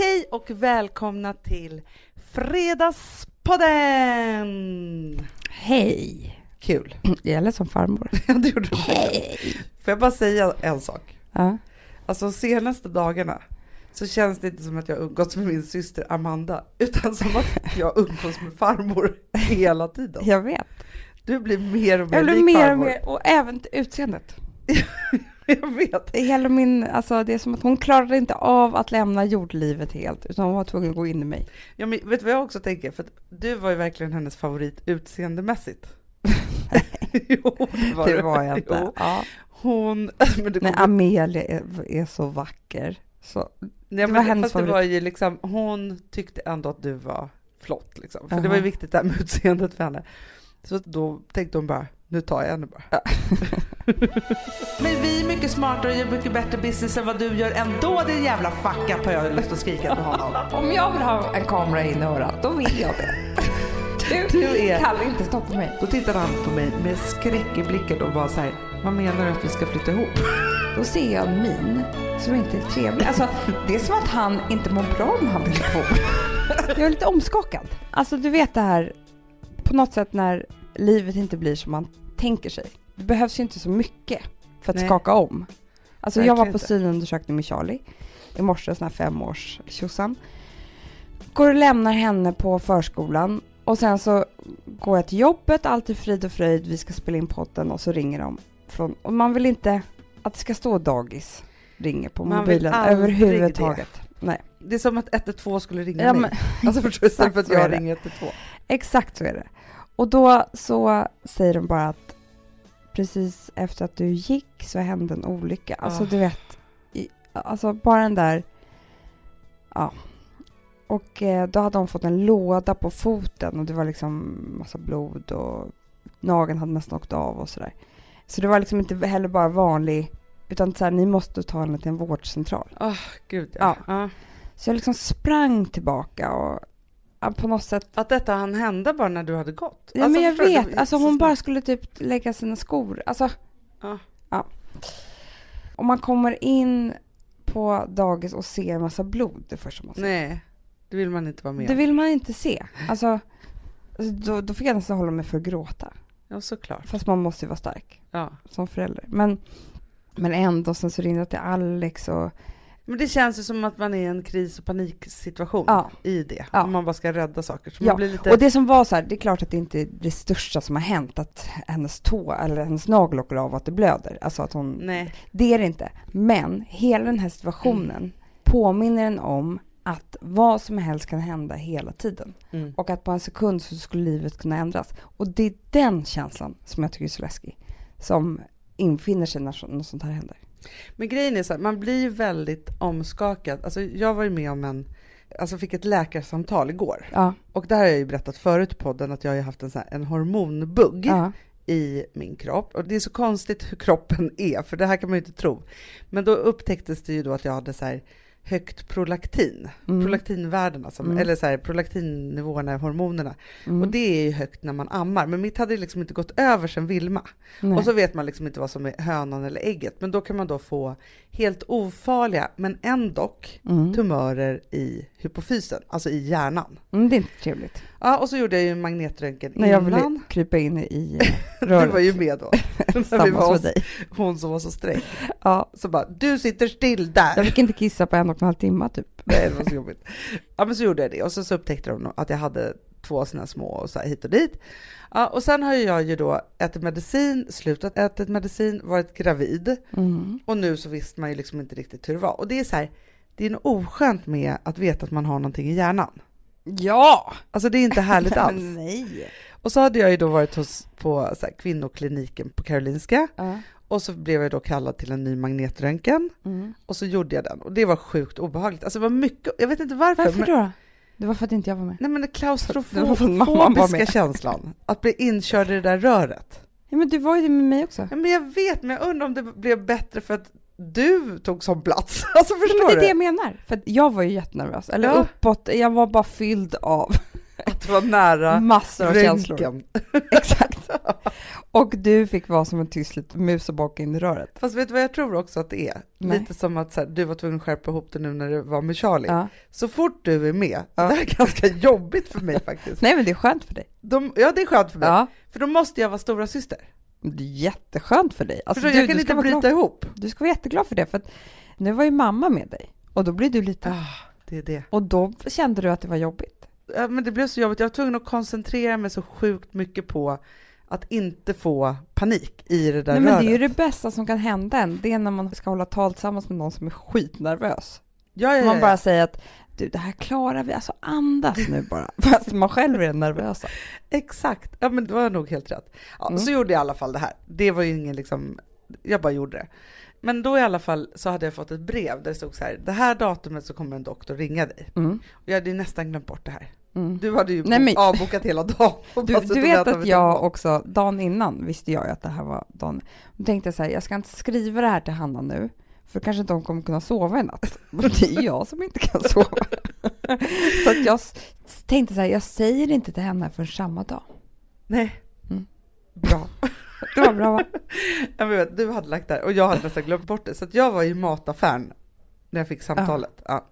Hej och välkomna till Fredagspodden! Hej! Kul. Jag lät som farmor. Ja, det gjorde du. Hej! Får jag bara säga en sak? Ja. Alltså de senaste dagarna så känns det inte som att jag umgåtts med min syster Amanda, utan som att jag umgås med farmor hela tiden. Jag vet. Du blir mer och mer Jag blir lik mer och farmor. mer, och även utseendet. Jag vet. Det hela min, alltså, det är som att hon klarade inte av att lämna jordlivet helt, utan hon var tvungen att gå in i mig. Ja, men vet du vad jag också tänker? För att du var ju verkligen hennes favorit utseendemässigt. jo, det var Det var jag inte. Jo. Ja. Hon... Men kommer- Amelia är, är så vacker. Så, Nej, det men var hennes fast det favorit. var ju liksom, hon tyckte ändå att du var flott liksom. För det Aha. var ju viktigt det här med utseendet för henne. Så då tänkte hon bara, nu tar jag henne bara. men vi är mycket smartare och gör mycket bättre business än vad du gör ändå din jävla fuck up har jag lust att skrika på honom. om jag vill ha en kamera in i örat, då vill jag det. Du, Du är- kan inte stoppa mig. Då tittade han på mig med skräck i blicken och var så här, vad menar du att vi ska flytta ihop? Då ser jag en min som inte är trevlig. Alltså, det är som att han inte mår bra om han vill bo. Jag är lite omskakad. Alltså du vet det här, på något sätt när livet inte blir som man tänker sig. Det behövs ju inte så mycket för att Nej. skaka om. Alltså jag var på synundersökning med Charlie i morse, sån här femårs tjosan. Går och lämnar henne på förskolan och sen så går jag till jobbet, allt är frid och fröjd, vi ska spela in podden och så ringer de. Från, och man vill inte att det ska stå dagis ringer på Man mobilen överhuvudtaget. Nej. Det är som att 112 skulle ringa Ja, mig. men, Alltså förstår du? Istället för att jag det. ringer 112. exakt så är det. Och då så säger de bara att precis efter att du gick så hände en olycka. Alltså Ah. du vet, i, alltså bara den där, ja. Och eh, då hade hon fått en låda på foten och det var liksom massa blod och nageln hade nästan åkt av och sådär. Så det var liksom inte heller bara vanlig, utan så här, ni måste ta henne till en vårdcentral. Åh, gud ja. ja. Så jag liksom sprang tillbaka och på något sätt Att detta hann hända bara när du hade gått. Ja, Alltså, men jag du? Det vet. var Alltså så hon bara skulle typ lägga sina skor. Alltså, Ja. ja. Om man kommer in på dagis och ser en massa blod det första man ser. Nej, det vill man inte vara med Det om. vill man inte se. Alltså, alltså, då, då fick jag nästan hålla mig för att gråta. Ja, såklart. Fast man måste ju vara stark Ja. som förälder. Men, men ändå, sen så ringde jag till Alex och Men det känns ju som att man är i en kris och paniksituation Ja. i det. Ja. Om man bara ska rädda saker. Så Ja, man blir lite... Och det som var så här, det är klart att det inte är det största som har hänt att hennes tå eller hennes nagel åker av och att det blöder. Alltså att hon Nej. Det är det inte. Men hela den här situationen påminner en om att vad som helst kan hända hela tiden. Mm. Och att på en sekund så skulle livet kunna ändras. Och det är den känslan som jag tycker är så läskig. Som infinner sig när något sånt här händer. Men grejen är så här, man blir ju väldigt omskakad. Alltså jag var ju med om en, alltså fick ett läkarsamtal igår. Ja, Och det här har jag ju berättat förut i podden att jag har haft en, sån här, en hormonbugg ja, i min kropp. Och det är så konstigt hur kroppen är, för det här kan man ju inte tro. Men då upptäcktes det ju då att jag hade så här högt prolaktin, Mm. prolaktinvärdena, som, Mm. eller så här prolaktinnivåerna i hormonerna. mm. Och det är ju högt när man ammar, men mitt hade liksom inte gått över sen Vilma. Nej. Och så vet man liksom inte vad som är hönan eller ägget, men då kan man då få helt ofarliga, men ändock mm. tumörer i hypofysen, alltså i hjärnan. Mm, det är inte trevligt. Ja, och så gjorde jag ju en magnetröntgen När jag innan. ville krypa in i eh, Du röret. var ju med då. När vi var hos dig. hon som var så sträng. Ja, Så bara, du sitter still där. jag fick inte kissa på en och en halv timme typ. Nej, det var så jobbigt. Ja, men så gjorde jag det. Och så, så upptäckte de att jag hade två sådana små och så här hit och dit. Ja, och sen har jag ju då ätit medicin, slutat äta medicin, varit gravid. Mm. Och nu så visste man ju liksom inte riktigt hur det var. Och det är så här, det är något oskönt med att veta att man har någonting i hjärnan. Ja! Alltså det är inte härligt alls. Nej. Och så hade jag ju då varit hos, på så här, kvinnokliniken på Karolinska. Ja. Och så blev jag då kallad till en ny magnetröntgen. Mm. Och så gjorde jag den. Och det var sjukt obehagligt. Alltså det var mycket, jag vet inte varför. Varför men, då? Det var för att inte jag var med. Nej men var klaustrofobiska känslan. Att bli inkörd i det där röret. Ja, men du var ju det med mig också. Ja, men jag vet, men jag undrar om det blev bättre för att du tog sån plats. Alltså Men förstår det är det du? jag menar. För jag var ju jättenervös. Eller Ja. uppåt, jag var bara fylld av att det var nära Massor av känslor. röntgen. Exakt. Och du fick vara som en tyst liten mus och baka in i röret. Fast vet du vad jag tror också att det är? Nej. Lite som att så här, du var tvungen att skärpa ihop det nu när det var med Charlie. Ja. Så fort du är med, Ja. det här är ganska jobbigt för mig faktiskt. Nej men det är skönt för dig. De, ja, det är skönt för mig, Ja. för då måste jag vara stora syster. Det är jätteskönt för dig. Alltså, Förstår du, jag kan inte bryta glad, ihop. du ska vara jätteglad för det. För att nu var ju mamma med dig. Och då blir du lite... Ah, det är det. Och då kände du att det var jobbigt. Ja, men det blev så jobbigt, jag var tvungen att koncentrera mig så sjukt mycket på att inte få panik i det där Nej, men röret. det är ju det bästa som kan hända en. Det är när man ska hålla tal tillsammans med någon som är skitnervös. ja, ja, ja, Man bara säger att du, det här klarar vi. Alltså andas nu bara. Fast man själv är den nervösa. Exakt, ja men det var nog helt rätt. Ja, Mm. Så gjorde jag i alla fall det här. Det var ju ingen liksom, jag bara gjorde det. Men då i alla fall så hade jag fått ett brev där det stod så här, det här datumet så kommer en doktor ringa dig. Mm. Och jag hade ju nästan glömt bort det här. Mm. Du hade ju Nej, men- avbokat hela dagen. Du, suttit du vet att jag också, dagen innan visste jag ju att det här var dagen. Då tänkte jag så här, jag ska inte skriva det här till Hanna nu, för kanske inte hon kommer kunna sova i natt. Men det är jag som inte kan sova. så att jag tänkte så här, jag säger inte till henne för samma dag. Nej. Mm. Bra. Det var bra va? Ja, men vet, du hade lagt där och jag hade nästan glömt bort det. Så att jag var i mataffären när jag fick samtalet. Ja.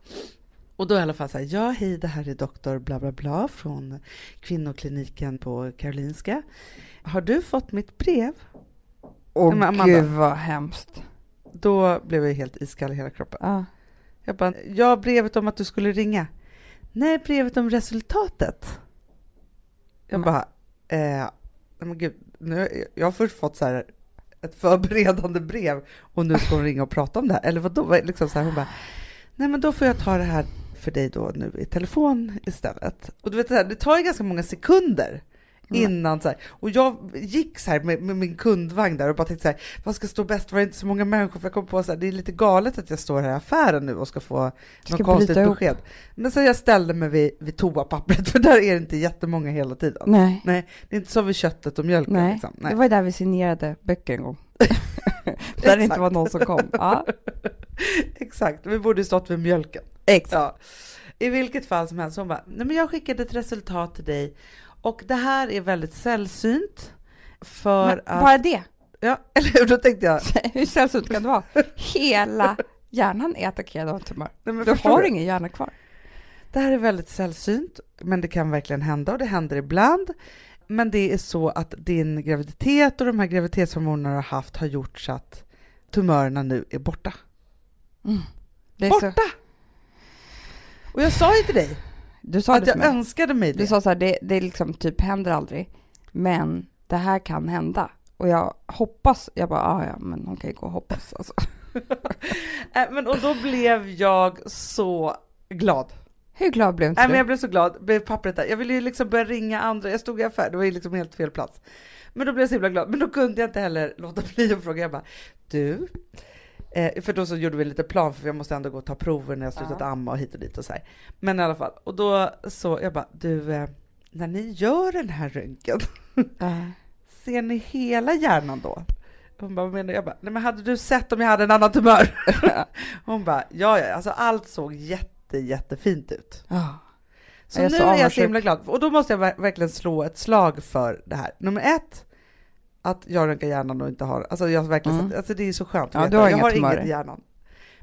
Och då i alla fall så här, ja hej det här är doktor bla bla bla från kvinnokliniken på Karolinska. Har du fått mitt brev? Åh gud vad hemskt. Då blev jag helt iskall i hela kroppen. Ja. Jag bara, ja brevet om att du skulle ringa. Nej, brevet om resultatet. Jag bara, eh, men gud, nu, jag har först fått så här ett förberedande brev och nu ska hon ringa och prata om det här. Eller vadå? Vad- Liksom så här, hon bara, nej men då får jag ta det här för dig då nu i telefon istället. Och du vet, så här, det tar ju ganska många sekunder. Innan så här. Och jag gick så här med, med min kundvagn där och bara tänkte så här, vad ska stå bäst? Var det inte så många människor? För jag kom på så här, det är lite galet att jag står här i affären nu och ska få Ska något konstigt besked. Men så jag ställde mig vid, vid toapappret, för där är det inte jättemånga hela tiden. Nej. Nej, det är inte som vid köttet och mjölken. Nej. Liksom. det var där vi signerade böcker en gång. där det inte var någon som kom. Ja, Exakt, vi borde stått vid mjölken. exakt. Ja. I vilket fall som helst, hon bara, nej men jag skickade ett resultat till dig och det här är väldigt sällsynt för Men att... Bara det. Ja, eller hur? Då tänkte jag, Hur sällsynt kan det vara? Hela hjärnan är attackerad av tumör. nej Du har du? ingen hjärna kvar. Det här är väldigt sällsynt, men det kan verkligen hända och det händer ibland. Men det är så att din graviditet och de här graviditetshormonerna du har haft har gjort så att tumörerna nu är borta. Det är Borta! så, Och jag sa ju till dig du sa att jag mig. önskade mig det. Du sa så här, det, det liksom typ händer aldrig, men det här kan hända. Och jag hoppas, jag bara, ah, ja men hon kan ju gå och hoppas. Alltså. Äh, men, och då blev jag så glad. Hur glad blev inte Nej, men du? jag blev så glad, blev pappret där. Jag ville ju liksom börja ringa andra, jag stod i affär, det var ju liksom helt fel plats. Men då blev jag så himla glad, men då kunde jag inte heller låta bli att fråga, jag bara, du, eh, för då så gjorde vi lite plan, för jag måste ändå gå och ta prover när jag slutat Ja. amma och hit och dit och så här. Men i alla fall, och då så, jag bara, du, eh, när ni gör den här röntgen, Ja. ser ni hela hjärnan då? Hon bara, vad menar? Jag bara, nej men hade du sett om jag hade en annan tumör? Hon bara, ja ja, alltså allt såg jätte, jättefint ut. Ja. Så Jag nu så är jag så himla glad. Och då måste jag ver- verkligen slå ett slag för det här. Nummer ett, att jag röntgar hjärnan och inte har, alltså jag verkligen Mm. sett, alltså det är så skönt att Ja, veta. har jag har tumörer. inget i hjärnan.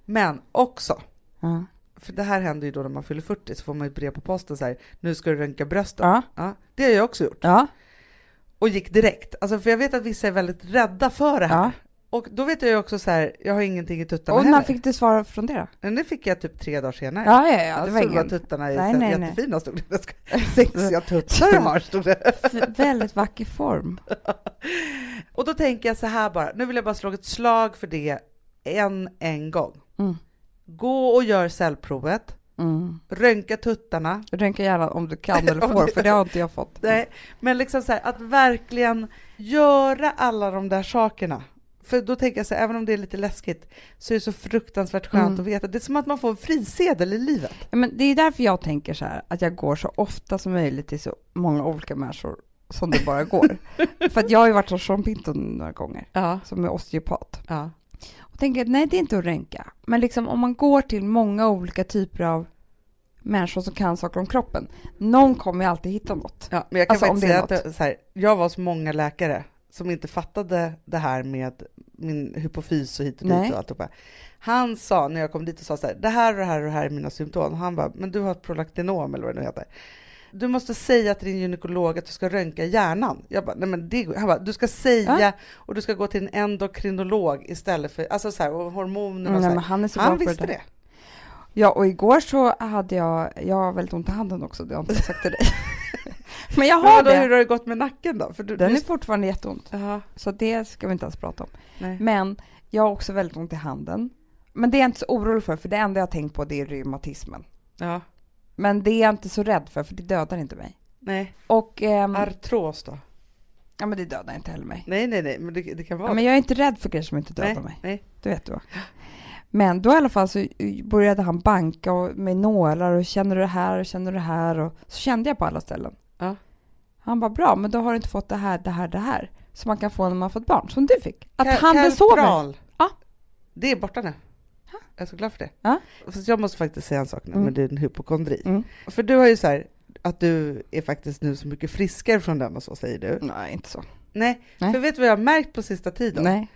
Men också, Ja. för det här händer ju då när man fyller 40 så får man ett brev på posten så här, nu ska du röntga brösten. Ja. Ja, det har jag också gjort. Och gick direkt. Alltså för jag vet att vissa är väldigt rädda för det här. Och då vet jag ju också så här, jag har ingenting i tuttarna Och när heller. fick du svar från det då? Men det fick jag typ tre dagar senare. Ja, ja, ja. Det Alltså, var ingen... tuttarna är Nej, nej, nej. jättefina stod det. Sexiga tuttar har stod det. väldigt vacker form. Och då tänker jag så här bara, nu vill jag bara slå ett slag för det en, en gång. Mm. Gå och gör cellprovet, Mm. röntga tuttarna. Röntga gärna om du kan eller får, för det har inte jag fått. Nej, men liksom så här, att verkligen göra alla de där sakerna. För då tänker jag så här, även om det är lite läskigt, så är det så fruktansvärt skönt Mm. att veta. Det är som att man får en frisedel i livet. Ja, men det är därför jag tänker så här, att jag går så ofta som möjligt till så många olika människor som det bara går. för att jag har ju varit hos Sean Pinton några gånger, Ja. som är osteopat. ja. Och tänker att nej, det är inte att röntga. Men liksom om man går till många olika typer av människor som kan saker om kroppen. Någon kommer ju alltid hitta något. Ja, men jag kan Alltså, faktiskt säga att så här, jag var så många läkare som inte fattade det här med min hypofys och hit och dit Nej. och alltihopa. Han sa, när jag kom dit och sa så här, det här och det här och det här är mina symptom. Han bara, men du har ett prolaktinom eller vad det nu heter. Du måste säga till din gynekolog att du ska röntga hjärnan. Jag bara, nej men det Han bara, du ska säga Ja. och du ska gå till en endokrinolog istället för, alltså så här, och hormoner och Nej, så här. han är så Han visste det. det. Ja, och igår så hade jag, jag har väldigt ont i handen också, det har jag inte sagt till dig. Men jag Men har vadå, det. hur har det gått med nacken då? För du, Den du, är fortfarande jätteont, Jaha, så det ska vi inte ens prata om. nej. Men jag har också väldigt ont i handen. Men det är jag inte så orolig för, för det enda jag har tänkt på det är reumatismen. Ja, Men det är jag inte så rädd för, för det dödar inte mig. nej. Och, ehm, Artros då? ja men det dödar inte heller mig. Nej, nej, nej, men det, det kan vara Ja, men jag är inte rädd för grejer som inte dödar nej, mig. nej. Det vet du va? Men då i alla fall så började han banka och med nålar och känner du det här och känner du det här och så kände jag på alla ställen. Han bara bra, men då har du inte fått det här, det här, det här som man kan få när man fått barn, som du fick. Att Ka- handen sover. Ja. Det är borta nu. Jag är så glad för det. Ja. Fast jag måste faktiskt säga en sak nu Mm. med din hypokondri. Mm. För du har ju så här att du är faktiskt nu så mycket friskare från den och så säger du. Nej, inte så. Nej, Nej. för vet du vad jag har märkt på sista tiden? Nej.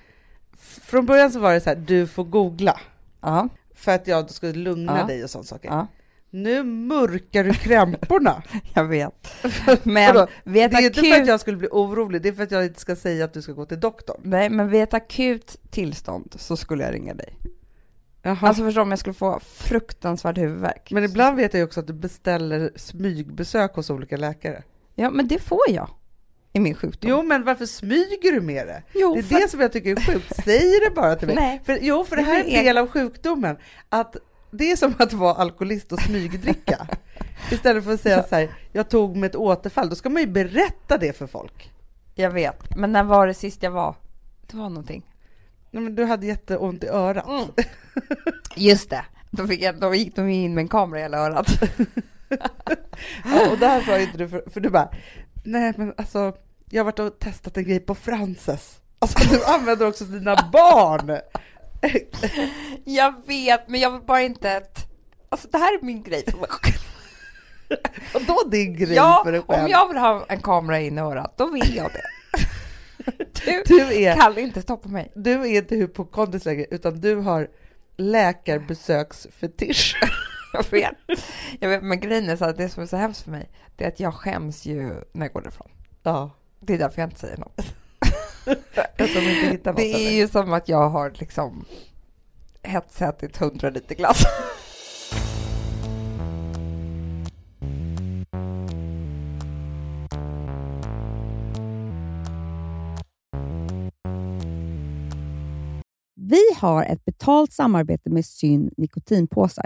Från början så var det så här, du får googla Ja. för att jag skulle lugna Ja. dig och sånt saker. ja, Nu mörkar du krämporna. jag vet. Men Vadå? vid det är inte för akut... att jag skulle bli orolig, det är för att jag inte ska säga att du ska gå till doktorn. Nej, men vid ett akut tillstånd så skulle jag ringa dig. Jaha. Alltså förstå om jag skulle få fruktansvärd huvudvärk. Men ibland vet jag ju också att du beställer smygbesök hos olika läkare. Ja, men det får jag i min sjukdom. Jo, men varför smyger du med det? Jo, Det är för- det som jag tycker är sjukt. Säg det bara till mig. Nej. För, jo, för det här är en del av sjukdomen. Att det är som att vara alkoholist och smygdricka. Istället för att säga så här, jag tog med ett återfall. Då ska man ju berätta det för folk. Jag vet, men när var det sist jag var? Det var någonting. Nej, men du hade jätteont i örat. Mm. Just det. Då, fick jag, då gick de in med en kamera i hela örat. Ja, och där var inte du, för, för du bara, nej men alltså, jag har varit och testat en grej på Frances. Alltså du använder också dina barn. Jag vet, men jag vill bara inte att... Alltså det här är min grej för mig själv. Och då din grej Ja, för dig själv. om jag vill ha en kamera in i örat, då vill jag det. Du, Du är, kan inte stoppa mig. du är inte hypokondrisk längre, utan du har läkarbesöksfetisch. Jag vet. jag vet. Men grejen är så att det som är så hemskt för mig, det är att jag skäms ju när jag går därifrån. Ja, Det är därför jag inte säger något. Jag som inte hittar något. Det är eller? ju som att jag har liksom hetsätit hundra liter glass. Vi har ett betalt samarbete med Syn nikotinpåsar.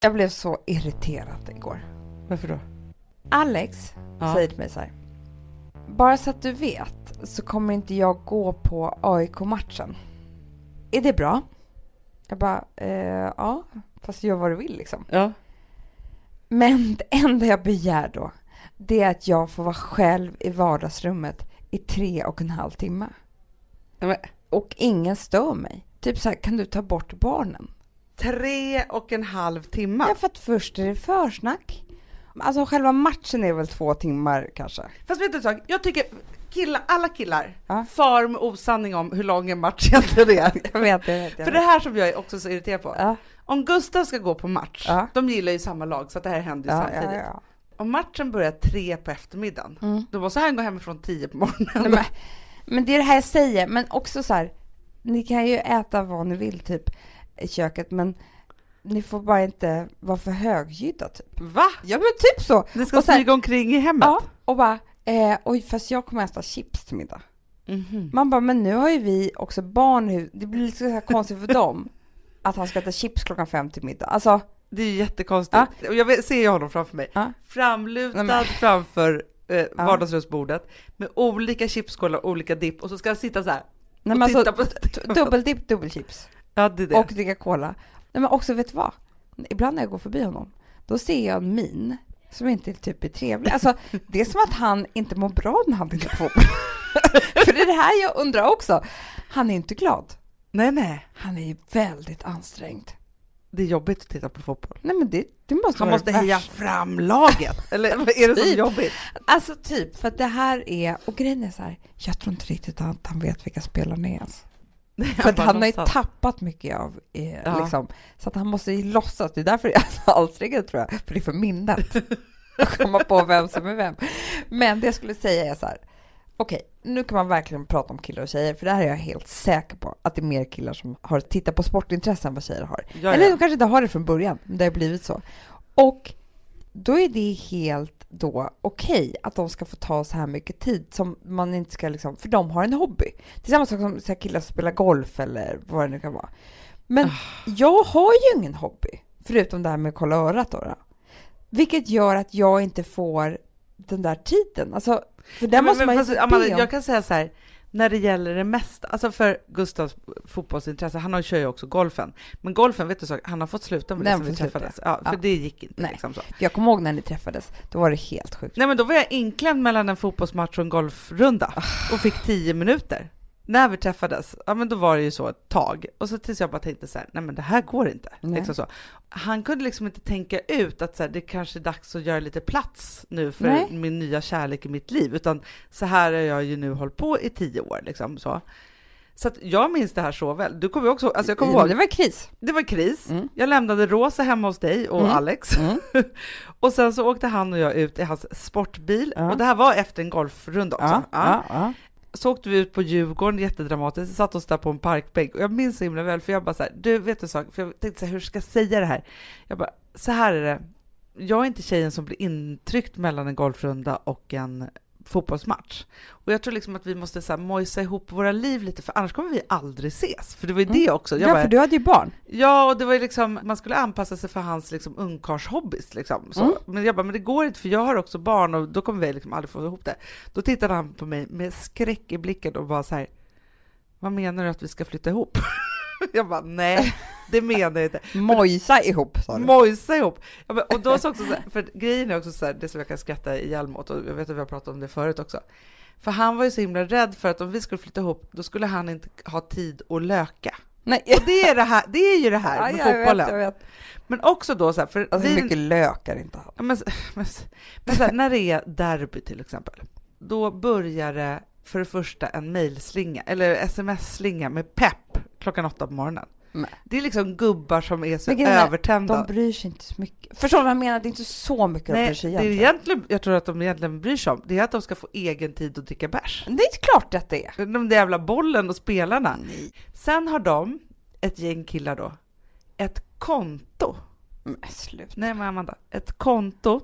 Jag blev så irriterad igår. Varför då? Alex Ja. säger till mig så här. Bara så att du vet så kommer inte jag gå på AIK-matchen. Är det bra? Jag bara, eh, ja, fast gör vad du vill liksom. Ja. Men det enda jag begär då, det är att jag får vara själv i vardagsrummet i tre och en halv timme. Men, Och ingen stör mig. Typ så här, kan du ta bort barnen? Tre och en halv timme. Ja, för att först är det försnack. Alltså själva matchen är väl två timmar kanske. Fast vet du en sak? Jag tycker killar, alla killar Ja. far med osanning om hur lång en match egentligen är. Jag vet, jag vet. Jag För vet. det här som jag är också så irriterad på. Ja, Om Gustav ska gå på match, Ja. de gillar ju samma lag så att det här händer ju samtidigt. Om matchen börjar tre på eftermiddagen, Mm. då måste han gå hemifrån tio på morgonen. Nej, men, men det är det här jag säger, men också så här, ni kan ju äta vad ni vill typ i köket, men ni får bara inte vara för högljudda typ. Va? Ja men typ så! Ni ska Och smyga omkring i hemmet? Ja, och bara, eh, oj fast jag kommer äta chips till middag. Mhm. Man bara, men nu har ju vi också barn, det blir lite så här konstigt för dem att han ska äta chips klockan fem till middag. Alltså, Det är ju jättekonstigt. Och jag ser ju honom framför mig. Ja. Framlutad Nej, framför eh, vardagsrumsbordet med olika chipsskålar och olika dipp och så ska han sitta så här nej, och men titta alltså på... dubbeldipp, dubbelchips. Ja, det är det. och dricka cola. Nej, men också, vet du vad? Ibland när jag går förbi honom, då ser jag en min som inte typ är trevlig. Alltså, det är som att han inte mår bra när han tittar på. För det är det här jag undrar också. Han är inte glad. Nej, nej. Han är ju väldigt ansträngd. Det är jobbigt att titta på fotboll. Nej, men det, det måste Han måste heja fram laget. Eller vad är det som är Typ. jobbigt? Alltså typ, för att det här är, och grejen är så här, jag tror inte riktigt att han vet vilka spelarna är ens. För att han har ju tappat mycket av, eh, Ja. liksom, så att han måste ju låtsas. Det är därför det är så ansträngande tror jag, för det är för minnet att komma på vem som är vem. Men det jag skulle säga är så här, okej, nu kan man verkligen prata om killar och tjejer, för det här är jag helt säker på, att det är mer killar som har tittat på sportintresse än vad tjejer har. Ja, Eller de kanske inte har det från början, men det har blivit så. Och då är det helt då okej att de ska få ta så här mycket tid som man inte ska liksom, för de har en hobby. Det är samma sak som så här killar som spelar golf eller vad det nu kan vara. Men Ah. jag har ju ingen hobby, förutom det här med att kolla örat då. då. Vilket gör att jag inte får den där tiden. Alltså, för där Men- måste men man ju fast, Amanda, jag kan säga så här, när det gäller det mesta, alltså för Gustavs fotbollsintresse, han kör ju också golfen, men golfen, vet du så, han har fått sluta med det sen vi träffades. Ja, för Ja. det gick inte Nej. liksom så. Jag kommer ihåg när ni träffades, då var det helt sjukt. Nej men då var jag inklämd mellan en fotbollsmatch och en golfrunda och fick tio minuter. När vi träffades, ja men då var det ju så ett tag. Och så tills jag bara tänkte så här, nej men det här går inte. Liksom så. Han kunde liksom inte tänka ut att så här, det kanske är dags att göra lite plats nu för Nej. min nya kärlek i mitt liv. Utan så här har jag ju nu hållit på i tio år. Liksom, så. Så att jag minns det här så väl. Du kommer också, alltså jag kommer ihåg, Det var kris. det var kris. Mm. Jag lämnade Rosa hemma hos dig och Mm. Alex. Mm. Och sen så åkte han och jag ut i hans sportbil. Ja. Och det här var efter en golfrunda också. Ja, Ja. Så åkte vi ut på Djurgården, jättedramatiskt, satt oss där på en parkbänk och jag minns så himla väl för jag bara så här, du vet en sak, för jag tänkte så här, hur ska jag säga det här? Jag bara, så här är det, jag är inte tjejen som blir intryckt mellan en golfrunda och en fotbollsmatch. Och jag tror liksom att vi måste så här mojsa ihop våra liv lite, för annars kommer vi aldrig ses. För det var ju det också. Jag ja, bara, för du hade ju barn. Ja, och det var ju liksom, man skulle anpassa sig för hans liksom ungkarlshobbys liksom. Så. Mm. Men jag bara, men det går inte för jag har också barn och då kommer vi liksom aldrig få ihop det. Då tittade han på mig med skräck i blicken och bara så här, vad menar du att vi ska flytta ihop? jag bara, nej, det menar jag inte. Mojsa ihop, sa du. Mojsa ihop. Jag bara, och då så också för grejen är också så här, det som jag kan skratta ihjäl mot, och jag vet att vi har pratat om det förut också. För han var ju så himla rädd för att om vi skulle flytta ihop, då skulle han inte ha tid att löka. Nej. Och det är, det här, det är ju det här med Ja, jag fotbollen. vet, jag vet. Men också då så här, för Alltså hur mycket lökar inte han? ja, men, men, men här, när det är derby till exempel, då börjar det för det första en mejlslinga, eller sms-slinga med pepp klockan åtta på morgonen. Nej. Det är liksom gubbar som är så är, övertända. De bryr sig inte så mycket. Förstår du vad jag menar? Det är inte så mycket de Nej, bryr sig det är egentligen. egentligen, jag tror att de egentligen bryr sig om, det är att de ska få egen tid att dricka bärs. Det är klart att det är. De där jävla bollen och spelarna. Nej. Sen har de, ett gäng killar då, ett konto. Men sluta. Nej men Amanda, ett konto,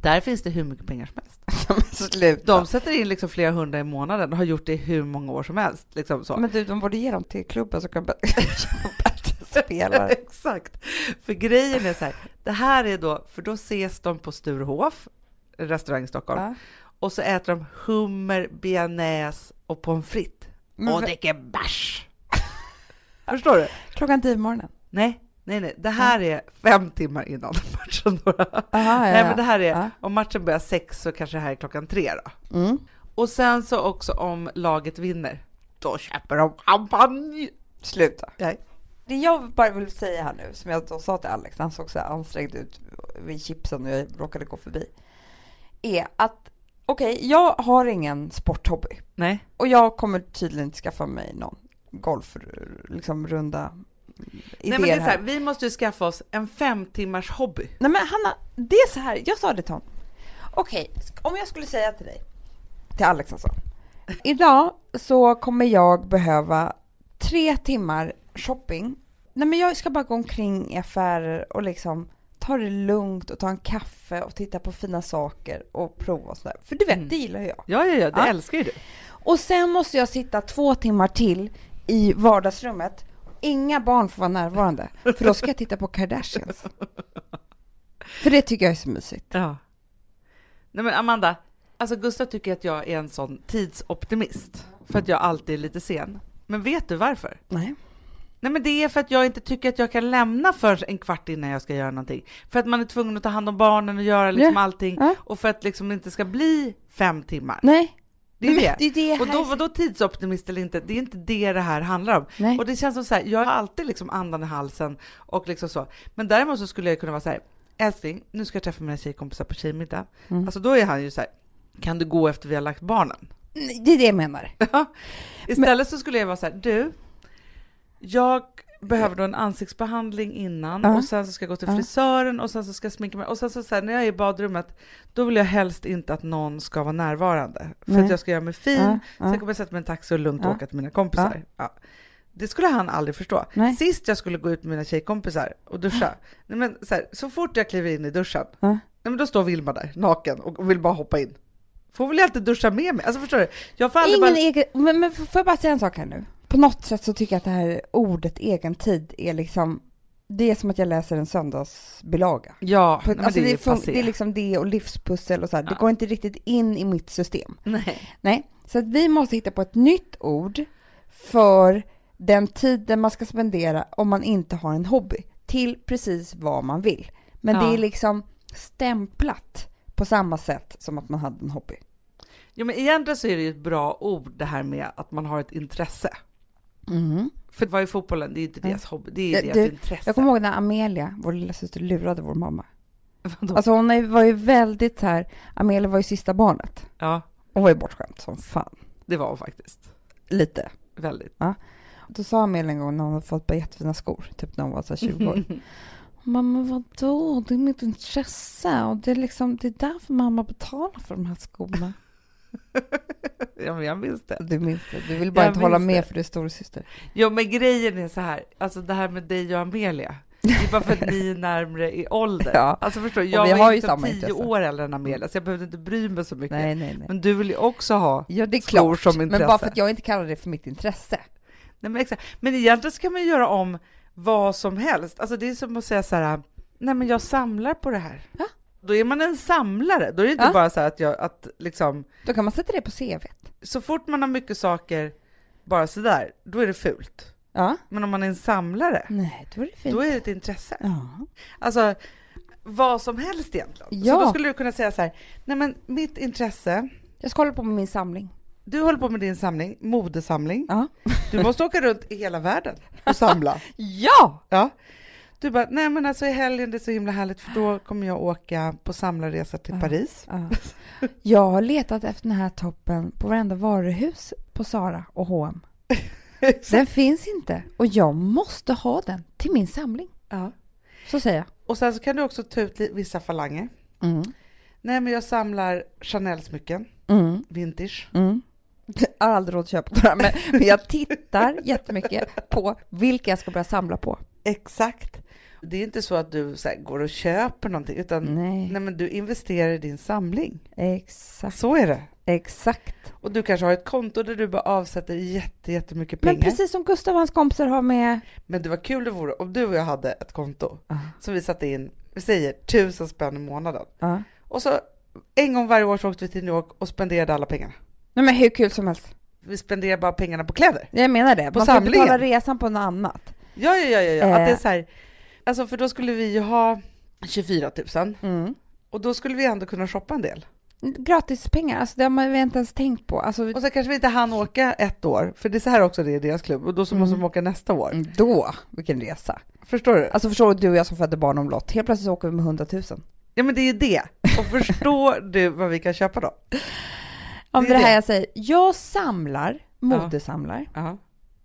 där finns det hur mycket pengar som helst. De sätter in liksom flera hundra i månaden och har gjort det i hur många år som helst. Liksom så. Men du, de borde ge dem till klubben så kan spelare. Exakt. För grejen är så här, det här är då, för då ses de på Sturehof, restaurang i Stockholm, Ja. och så äter de hummer, bearnaise och pommes frites. Men och dricker bärs. Förstår du? Klockan tio på morgonen. Nej, nej, nej. Det här är fem timmar innan matchen. Då. Aha, ja, Nej, ja. men det här är, Ja. om matchen börjar sex så kanske det här är klockan tre då. Mm. Och sen så också om laget vinner, då köper de champagne. Sluta. Nej. Det jag bara vill säga här nu, som jag då sa till Alex, han såg så här ansträngd ut vid chipsen och jag råkade gå förbi, är att okej, jag har ingen sporthobby Nej. och jag kommer tydligen inte skaffa mig någon golf, liksom Nej, men det är så här. vi måste ju skaffa oss en fem timmars hobby. Nej men Hanna, det är så här, jag sa det till honom. Okej, om jag skulle säga till dig, till Alex alltså. Idag så kommer jag behöva tre timmar shopping. Nej men jag ska bara gå omkring i affärer och liksom ta det lugnt och ta en kaffe och titta på fina saker och prova och sådär. För du vet, Mm. det gillar jag. Ja, ja, ja, det Ja. älskar ju du. Och sen måste jag sitta två timmar till i vardagsrummet. Inga barn får vara närvarande, för då ska jag titta på Kardashians. För det tycker jag är så mysigt. Ja. Nej men Amanda, alltså Gustav tycker att jag är en sån tidsoptimist, för att jag alltid är lite sen. Men vet du varför? Nej. Nej men det är för att jag inte tycker att jag kan lämna för en kvart innan jag ska göra någonting. För att man är tvungen att ta hand om barnen och göra liksom Ja. allting. Ja. Och för att liksom det inte ska bli fem timmar. Nej. Det är Men det. det, är det Och då, vadå tidsoptimist eller inte? Det är inte det det här handlar om. Nej. Och det känns som så här, jag har alltid liksom andan i halsen och liksom så. Men däremot så skulle jag kunna vara så här, älskling, nu ska jag träffa mina tjejkompisar på tjejmiddag. Mm. Alltså då är han ju så här, kan du gå efter vi har lagt barnen? Det är det jag menar. Istället så skulle jag vara så här, du, jag behöver då en ansiktsbehandling innan Ja. och sen så ska jag gå till frisören och sen så ska jag sminka mig och sen så, så här, när jag är i badrummet då vill jag helst inte att någon ska vara närvarande för Nej. att jag ska göra mig fin, ja. sen kommer jag sätta mig i en taxi och lugnt Ja. åka till mina kompisar. Ja. Det skulle han aldrig förstå. Nej. Sist jag skulle gå ut med mina tjejkompisar och duscha, nej men så, här, så fort jag kliver in i duschen, nej men då står Vilma där naken och vill bara hoppa in. Får väl inte duscha med mig? Alltså förstår du? Jag får Ingen bara... egen, men, men får jag bara säga en sak här nu? På något sätt så tycker jag att det här ordet egen tid är liksom, det är som att jag läser en söndagsbilaga. Ja, På, alltså det, är fun- det är liksom det och livspussel och så här. det Ja. går inte riktigt in i mitt system. Nej. Nej, så att vi måste hitta på ett nytt ord för den tiden man ska spendera om man inte har en hobby till precis vad man vill. Men det Ja. är liksom stämplat på samma sätt som att man hade en hobby. Ja, men egentligen så är det ju ett bra ord det här med att man har ett intresse. För vad är fotbollen? Det är inte Mm. deras hobby, det är Det- deras det- intresse. Jag kommer ihåg när Amelia, vår lilla syster, lurade vår mamma. Vadå? Alltså hon var ju väldigt så här, Amelia var ju sista barnet. ja, Hon var ju bortskämd som fan. det var hon faktiskt. Lite. Väldigt. Då sa Amelia en gång när hon hade fått bara jättefina skor, typ när hon var så här 20 år. Mamma vadå, det är mitt intresse och det är liksom, det är därför mamma betalar för de här skorna. ja, men jag minns det. Du minns det, du vill bara Jag inte hålla med det. för du är storasyster. Jo, men grejen är så här, alltså det här med dig och Amelia. Det är bara för att ni är närmre i ålder. Ja. Alltså förstår Och jag vi var ju samma tio intresse. år äldre än Amelia, så jag behövde inte bry mig så mycket. Nej, nej, nej. Men du vill ju också ha Ja, det är skor klart. som Men intresse. bara för att jag inte kallar det för mitt intresse. Nej, men, exakt. men egentligen så kan man ju göra om vad som helst. Alltså det är som att säga så här, nej men jag samlar på det här. Ja. Då är man en samlare. Då är det inte Ja. bara så att jag, att liksom, Då kan man sätta det på CV. så fort man har mycket saker bara sådär, då är det fult. Ja. Men om man är en samlare, Nej, då är det fint. då är det ett intresse. Ja. Alltså, vad som helst egentligen. Ja. Så då skulle du kunna säga så här, nej men mitt intresse, Jag ska hålla på med min samling. du håller på med din samling, modesamling. Ja. Du måste åka runt i hela världen och samla. Ja! Ja. Du bara, nej men alltså i helgen det är så himla härligt för då kommer jag åka på samlarresa till Ja. Paris. Ja. Jag har letat efter den här toppen på varenda varuhus på Sara och H&M. Den finns inte och jag måste ha den till min samling. Ja. Så säger jag. Och sen så kan du också ta ut vissa falanger. Mm. Nej men jag samlar Chanel-smycken, Mm. vintage. Mm. Jag har aldrig råd att köpa några, men jag tittar jättemycket på vilka jag ska börja samla på. Exakt. Det är inte så att du så här, går och köper någonting utan Nej, nej, men du investerar i din samling. exakt. Så är det. Exakt. Och du kanske har ett konto där du bara avsätter jätte, jättemycket Men pengar. precis som Gustav och hans kompisar har med... Men det var kul det vore om du och jag hade ett konto som vi satte in, vi säger tusen spänn i månaden. Ja. Och så en gång varje år så åkte vi till New York och spenderade alla pengarna. Nej men hur kul som helst. Vi spenderar bara pengarna på kläder. Jag menar det. På Man får samlingen. betala resan på något annat. Ja, ja, ja, ja, ja. att det är Eh. så här, alltså för då skulle vi ju ha 24 000 Mm. och då skulle vi ändå kunna shoppa en del. Gratispengar, alltså det har man inte ens tänkt på. Alltså, Och så kanske vi inte hann åka ett år, för det är så här också det är deras klubb, och då så måste Mm. de åka nästa år. Mm, då, vilken resa. Förstår du? Alltså förstår du, du och jag som födde barn om lott, helt plötsligt så åker vi med 100 000. Ja men det är ju det. Och förstår du vad vi kan köpa då? Om Det det, är här det. jag säger, jag samlar, modesamlar, Ja,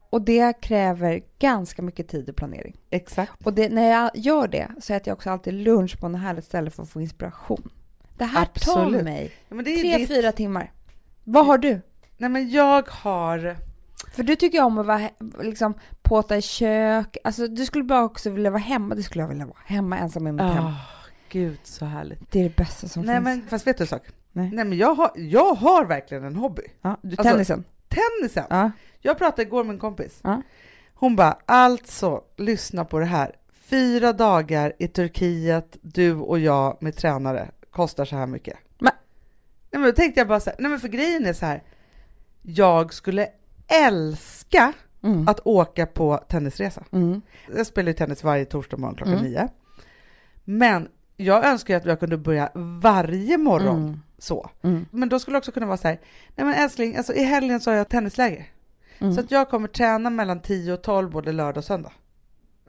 och det kräver ganska mycket tid och planering. exakt. Och det, när jag gör det så äter jag också alltid lunch på något härligt ställe för att få inspiration. Det här tar Absolut. mig Ja, tre, ditt... fyra timmar. Vad har du? Nej men jag har... För du tycker om att vara, liksom, påta i kök. Alltså du skulle bara också vilja vara hemma. Det skulle jag vilja vara. Hemma ensam i mitt hem. Oh, gud så härligt. Det är det bästa som Nej finns. men fast vet du en sak? Nej. Nej men jag har, jag har verkligen en hobby. Ja, du, Alltså- tennisen. Tennisen. Ja. Jag pratade igår med en kompis. Ja. Hon bara, alltså lyssna på det här. Fyra dagar i Turkiet, du och jag med tränare, kostar så här mycket. Men- Nej men då tänkte jag bara så här, nej men för grejen är så här. Jag skulle älska Mm. att åka på tennisresa. Mm. Jag spelar ju tennis varje torsdag morgon klockan Mm. nio. Men jag önskar ju att jag kunde börja varje morgon Mm. så. Mm. Men då skulle det också kunna vara så här, nej men älskling, alltså i helgen så har jag tennisläger. Mm. Så att jag kommer träna mellan 10 och 12 både lördag och söndag.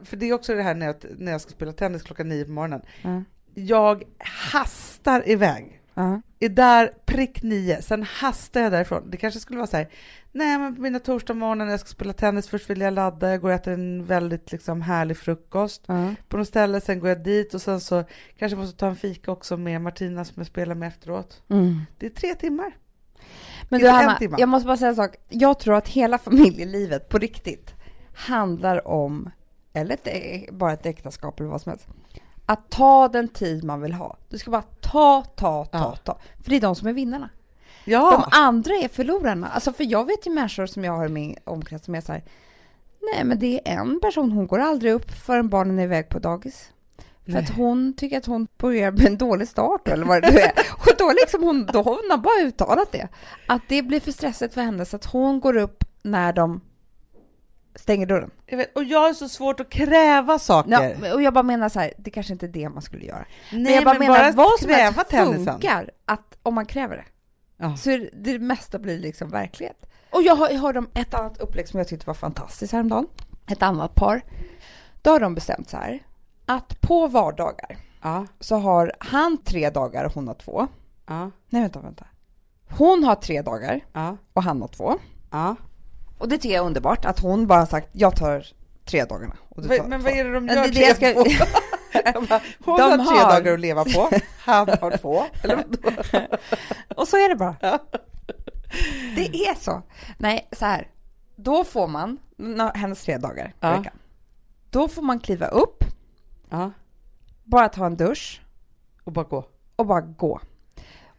För det är också det här när jag, när jag ska spela tennis klockan 9 på morgonen. Ja. Jag hastar iväg. Ja. Är där prick 9, sen hastar jag därifrån. Det kanske skulle vara så här, Nej, men på mina torsdagsmorgnar när jag ska spela tennis, först vill jag ladda, jag går och äter en väldigt liksom, härlig frukost Ja. på något ställe, sen går jag dit och sen så kanske måste ta en fika också med Martina som jag spelar med efteråt. Mm. Det är tre timmar. Men du Hanna, jag måste bara säga en sak. Jag tror att hela familjelivet på riktigt handlar om, eller ett, ä- bara ett äktenskap eller vad som helst, att ta den tid man vill ha. Du ska bara ta, ta, ta, Ja. ta. För det är de som är vinnarna. Ja, De andra är förlorarna. Alltså för jag vet ju människor som jag har i min omkrets som är så här, nej men det är en person, hon går aldrig upp förrän barnen är iväg på dagis. För Nej. att hon tycker att hon börjar med en dålig start eller vad det nu är. Och då, liksom hon, då hon har bara uttalat det. Att det blir för stressigt för henne så att hon går upp när de stänger dörren. jag vet, och jag har så svårt att kräva saker. Ja, och jag bara menar så här, det kanske inte är det man skulle göra. Nej, men jag bara menar att vad som helst tennisen. funkar, att om man kräver det. Ja. Så det, det mesta blir liksom verklighet. Och jag, har- jag hörde om ett annat upplägg som jag tyckte var fantastiskt häromdagen. Ett annat par. Då har de bestämt så här, att på vardagar Ja, så har han tre dagar och hon har två. ja, Nej, vänta, vänta. Hon har tre dagar ja, och han har två. ja. Och det tycker jag är underbart att hon bara sagt, jag tar tre dagarna. Och du tar Men, men vad är det de gör det det ska- bara, Hon De har tre har- dagar att leva på, han har två. Och så är det bara. Det är så. Nej, så här. Då får man, hennes tre dagar i veckan. Då får man kliva upp, Ja, bara ta en dusch och bara gå. och bara gå.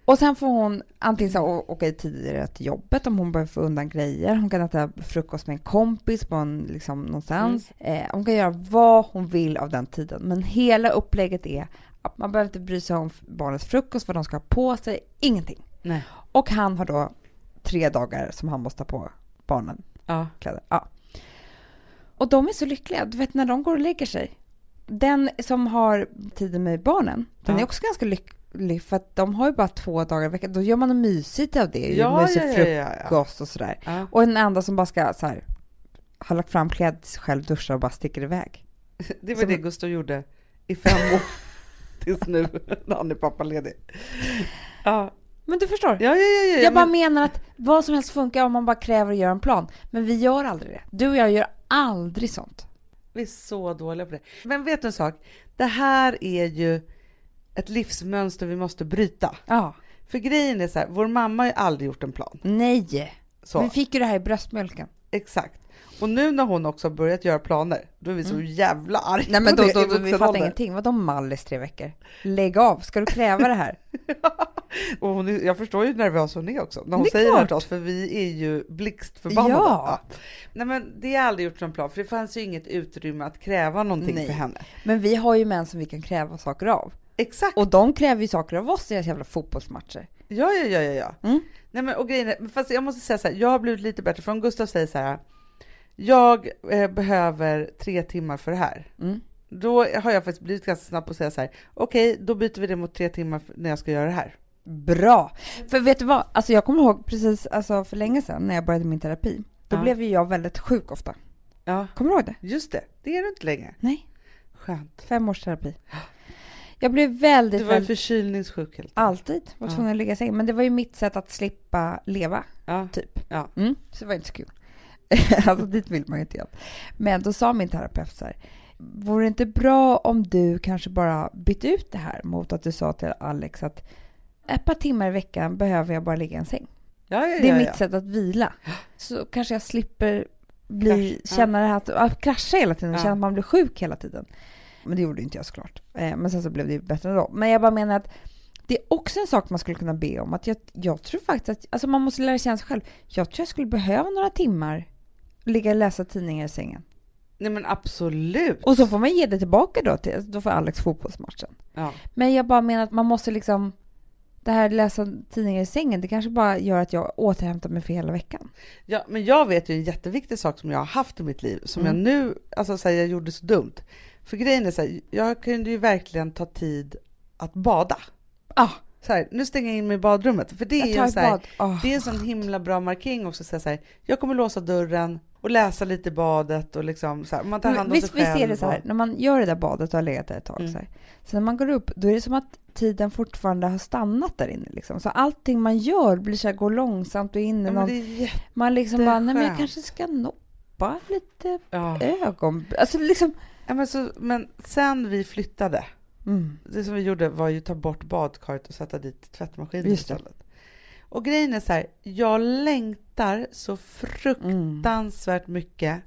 Och sen får hon antingen så åka tidigare till jobbet om hon behöver få undan grejer. Hon kan äta frukost med en kompis på en, liksom, någonstans. Eh, hon kan göra vad hon vill av den tiden. Men hela upplägget är att man behöver inte bry sig om barnets frukost, vad de ska ha på sig, ingenting. Nej. Och han har då tre dagar som han måste ha på barnen Ja. kläder. Ja. Och de är så lyckliga. Du vet när de går och lägger sig. Den som har tiden med barnen, den Ja. är också ganska lycklig för att de har ju bara två dagar i veckan. Då gör man något mysigt av det. Ja, mysig ja, ja, frukost och sådär. Och en enda som bara ska så här, har lagt fram klädd själv, duschar och bara sticker iväg. Det var Som- det Gustav gjorde i fem år tills nu när han är pappaledig. Ja, Men du förstår. ja, ja. ja, ja jag bara men- menar att vad som helst funkar om man bara kräver och gör en plan. Men vi gör aldrig det. Du och jag gör aldrig sånt. Vi är så dåliga på det. Men vet du en sak? Det här är ju ett livsmönster vi måste bryta. Ja. För grejen är så här, vår mamma har ju aldrig gjort en plan. Nej. Så, Vi fick ju det här i bröstmjölken. exakt. Och nu när hon också har börjat göra planer, då är vi så jävla arga Mm. Nej men då, då, då vi fattar ingenting. Vadå mallis tre veckor? Lägg av, ska du kräva det här? Och hon är, jag förstår ju hur nervös hon är också när hon Det säger det här klart. till oss, för vi är ju blixtförbannade. Ja. Nej men det har aldrig gjort någon plan, för det fanns ju inget utrymme att kräva någonting Nej. för henne. Men vi har ju män som vi kan kräva saker av. Exakt! Och de kräver ju saker av oss i deras jävla fotbollsmatcher. Ja, ja, ja, ja. ja. Mm. Nej, men och grejen är, fast jag måste säga så här, jag har blivit lite bättre, för om Gustav säger så här, jag eh, behöver tre timmar för det här. Mm. Då har jag faktiskt blivit ganska snabb på att säga så här, okej, då byter vi det mot tre timmar när jag ska göra det här. Bra! För vet du vad, alltså jag kommer ihåg precis alltså för länge sedan när jag började min terapi. Då Ja. blev ju jag väldigt sjuk ofta. Ja, Kommer du ihåg det? just det. Det är du inte längre. Nej, Skönt. fem års terapi. Jag blev väldigt, Du var väldigt, förkylningssjuk helt alltid var Ja. tvungen att ligga i sängen. Men det var ju mitt sätt att slippa leva. Ja. typ. Ja. Mm, så det var inte så kul. alltså dit vill man ju inte igen. Men då sa min terapeut så här, vore det inte bra om du kanske bara bytte ut det här mot att du sa till Alex att ett par timmar i veckan behöver jag bara ligga i en säng. Ja, ja, Det är ja, mitt sätt att vila. Så kanske jag slipper bli, Krasch, känna det här att, att krascha hela tiden känna att man blir sjuk hela tiden. Men det gjorde inte jag såklart. Eh, men sen så blev det ju bättre ändå. Men jag bara menar att det är också en sak man skulle kunna be om. Att jag, jag tror faktiskt att alltså man måste lära känna sig själv. Jag tror jag skulle behöva några timmar ligga och läsa tidningar i sängen. Nej men absolut. Och så får man ge det tillbaka då, till, då får Alex fotbollsmatchen. Ja. Men jag bara menar att man måste liksom, det här läsa tidningar i sängen, det kanske bara gör att jag återhämtar mig för hela veckan. Ja, men jag vet ju en jätteviktig sak som jag har haft i mitt liv, som Mm. jag nu, alltså så här, jag gjorde så dumt. För grejen är så här, jag kunde ju verkligen ta tid att bada. Ah, Så här, nu stänger jag in mig i badrummet. För det är ju en så här. Åh. det är en sån himla bra markering också. Så här, jag kommer låsa dörren och läsa lite i badet och liksom så här, man tar hand om visst, sig själv. visst är det så här, när man gör det där badet och har legat där ett tag Mm. så här. Så när man går upp, då är det som att tiden fortfarande har stannat där inne liksom. Så allting man gör blir så här, går långsamt och in i Ja, någon, man liksom bara, nej men jag kanske ska noppa lite Ja. ögon, alltså liksom, Ja, men, så, men sen vi flyttade, mm. det som vi gjorde var ju ta bort badkaret och sätta dit tvättmaskinen istället. Och grejen är så här, jag längtar så Mm. fruktansvärt mycket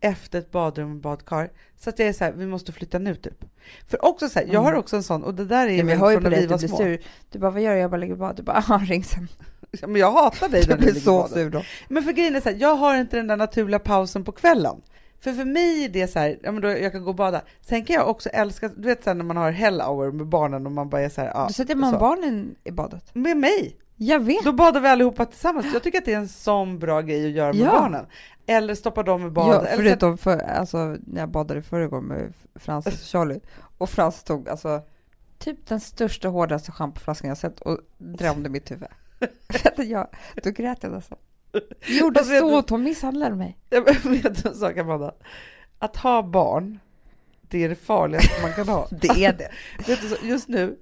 efter ett badrum och badkar. Så att jag är så här, vi måste flytta nu typ. För också så här, jag har Mm. också en sån, och det där är Ja, ju från när vi att var du små. sur. Du bara, vad gör jag? Jag bara lägger bad. Du bara, ah, ring sen. Ja, men jag hatar dig när du blir så sur då. Men för grejen är så här, jag har inte den där naturliga pausen på kvällen. För för mig är det så här, ja men då jag kan gå och bada. Sen kan jag också älska, du vet här, när man har hell hour med barnen och man bara är så här, ja. Då sätter man så. barnen i badet. Med mig. Jag vet. Då badar vi allihopa tillsammans. Jag tycker att det är en sån bra grej att göra med Ja. barnen. Eller stoppa dem i badet. Ja, förutom för, alltså, när jag badade förra gången med Francis och Charlie och Frans tog alltså typ den största hårdaste schampoflaskan jag sett och drämde mitt huvud. jag, då grät jag nästan. Gjorde vet så du- ont, hon misshandlade mig. Jag vet en sak Amanda. Att ha barn, det är det farligaste man kan ha. Det är det. Vet du, just nu,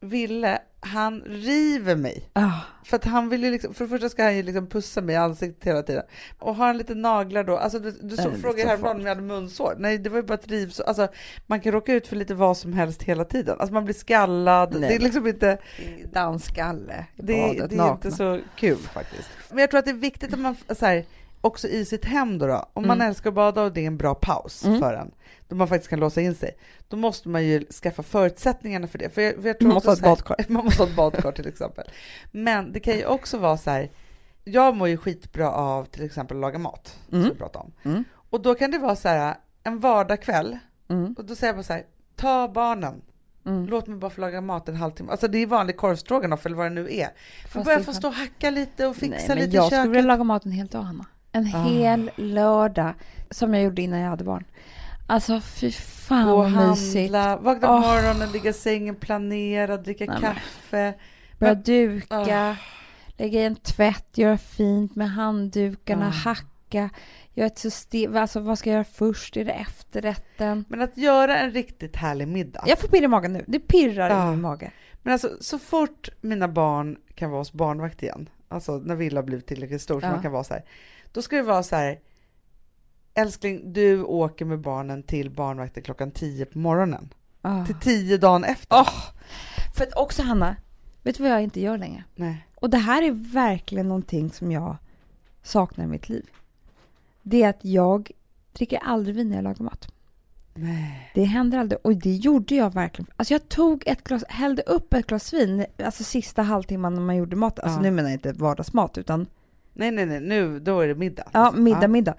Ville, han river mig. Ah, För att han vill ju liksom, för det första ska han ju liksom pussa mig i ansiktet hela tiden. Och har han lite naglar då, alltså du, du så, frågade häromdagen om jag hade munsår. Nej, det var ju bara ett rivsår. Alltså man kan råka ut för lite vad som helst hela tiden. Alltså man blir skallad. Nej. Det är liksom inte, dansskalle i det, badet, det är nakna. inte så kul faktiskt. Men jag tror att det är viktigt att man, så här, också i sitt hem då, då om man Mm. älskar att bada och det är en bra paus Mm. för en, då man faktiskt kan låsa in sig, då måste man ju skaffa förutsättningarna för det. För jag, för jag tror Man måste ha ett badkar. Man måste ha ett badkar till exempel. Men det kan ju också vara så här, jag mår ju skitbra av till exempel att laga mat, Mm. som vi pratade om. Mm. Och då kan det vara så här, en vardagskväll, Mm. och då säger jag bara så här, ta barnen, Mm. låt mig bara få laga mat en halvtimme. Alltså det är vanlig korvstroganoff eller vad det nu är. Fast börja få stå och hacka lite och fixa Nej, men lite i jag skulle köket. vilja laga mat en hel dag, Hanna. En Ah. hel lördag, som jag gjorde innan jag hade barn. Alltså fy fan Gå vad mysigt. vakna på Åh. morgonen, ligga i sängen, planera, dricka Nej, kaffe. Börja Men- duka, lägga i en tvätt, göra fint med handdukarna, Ah. hacka, göra ett system. Alltså vad ska jag göra först? Är det efterrätten? Men att göra en riktigt härlig middag. Jag får pirr i magen nu. Det pirrar Ah. i min mage. Men alltså så fort mina barn kan vara hos barnvakt igen, alltså när Villa blivit tillräckligt stor så man kan vara så här, då ska det vara så här, älskling du åker med barnen till barnvakten klockan 10 på morgonen. Ah. Till 10 dagen efter. Åh! För att också Hanna, vet du vad jag inte gör längre? Nej. Och det här är verkligen någonting som jag saknar i mitt liv. Det är att jag dricker aldrig vin när jag lagar mat. Nej. Det händer aldrig. Och det gjorde jag verkligen. Alltså jag tog ett glas, hällde upp ett glas vin, alltså sista halvtimman när man gjorde mat. Alltså Ja. nu menar jag inte vardagsmat utan nej, nej, nej, nu då är det middag. ja, liksom. middag, middag.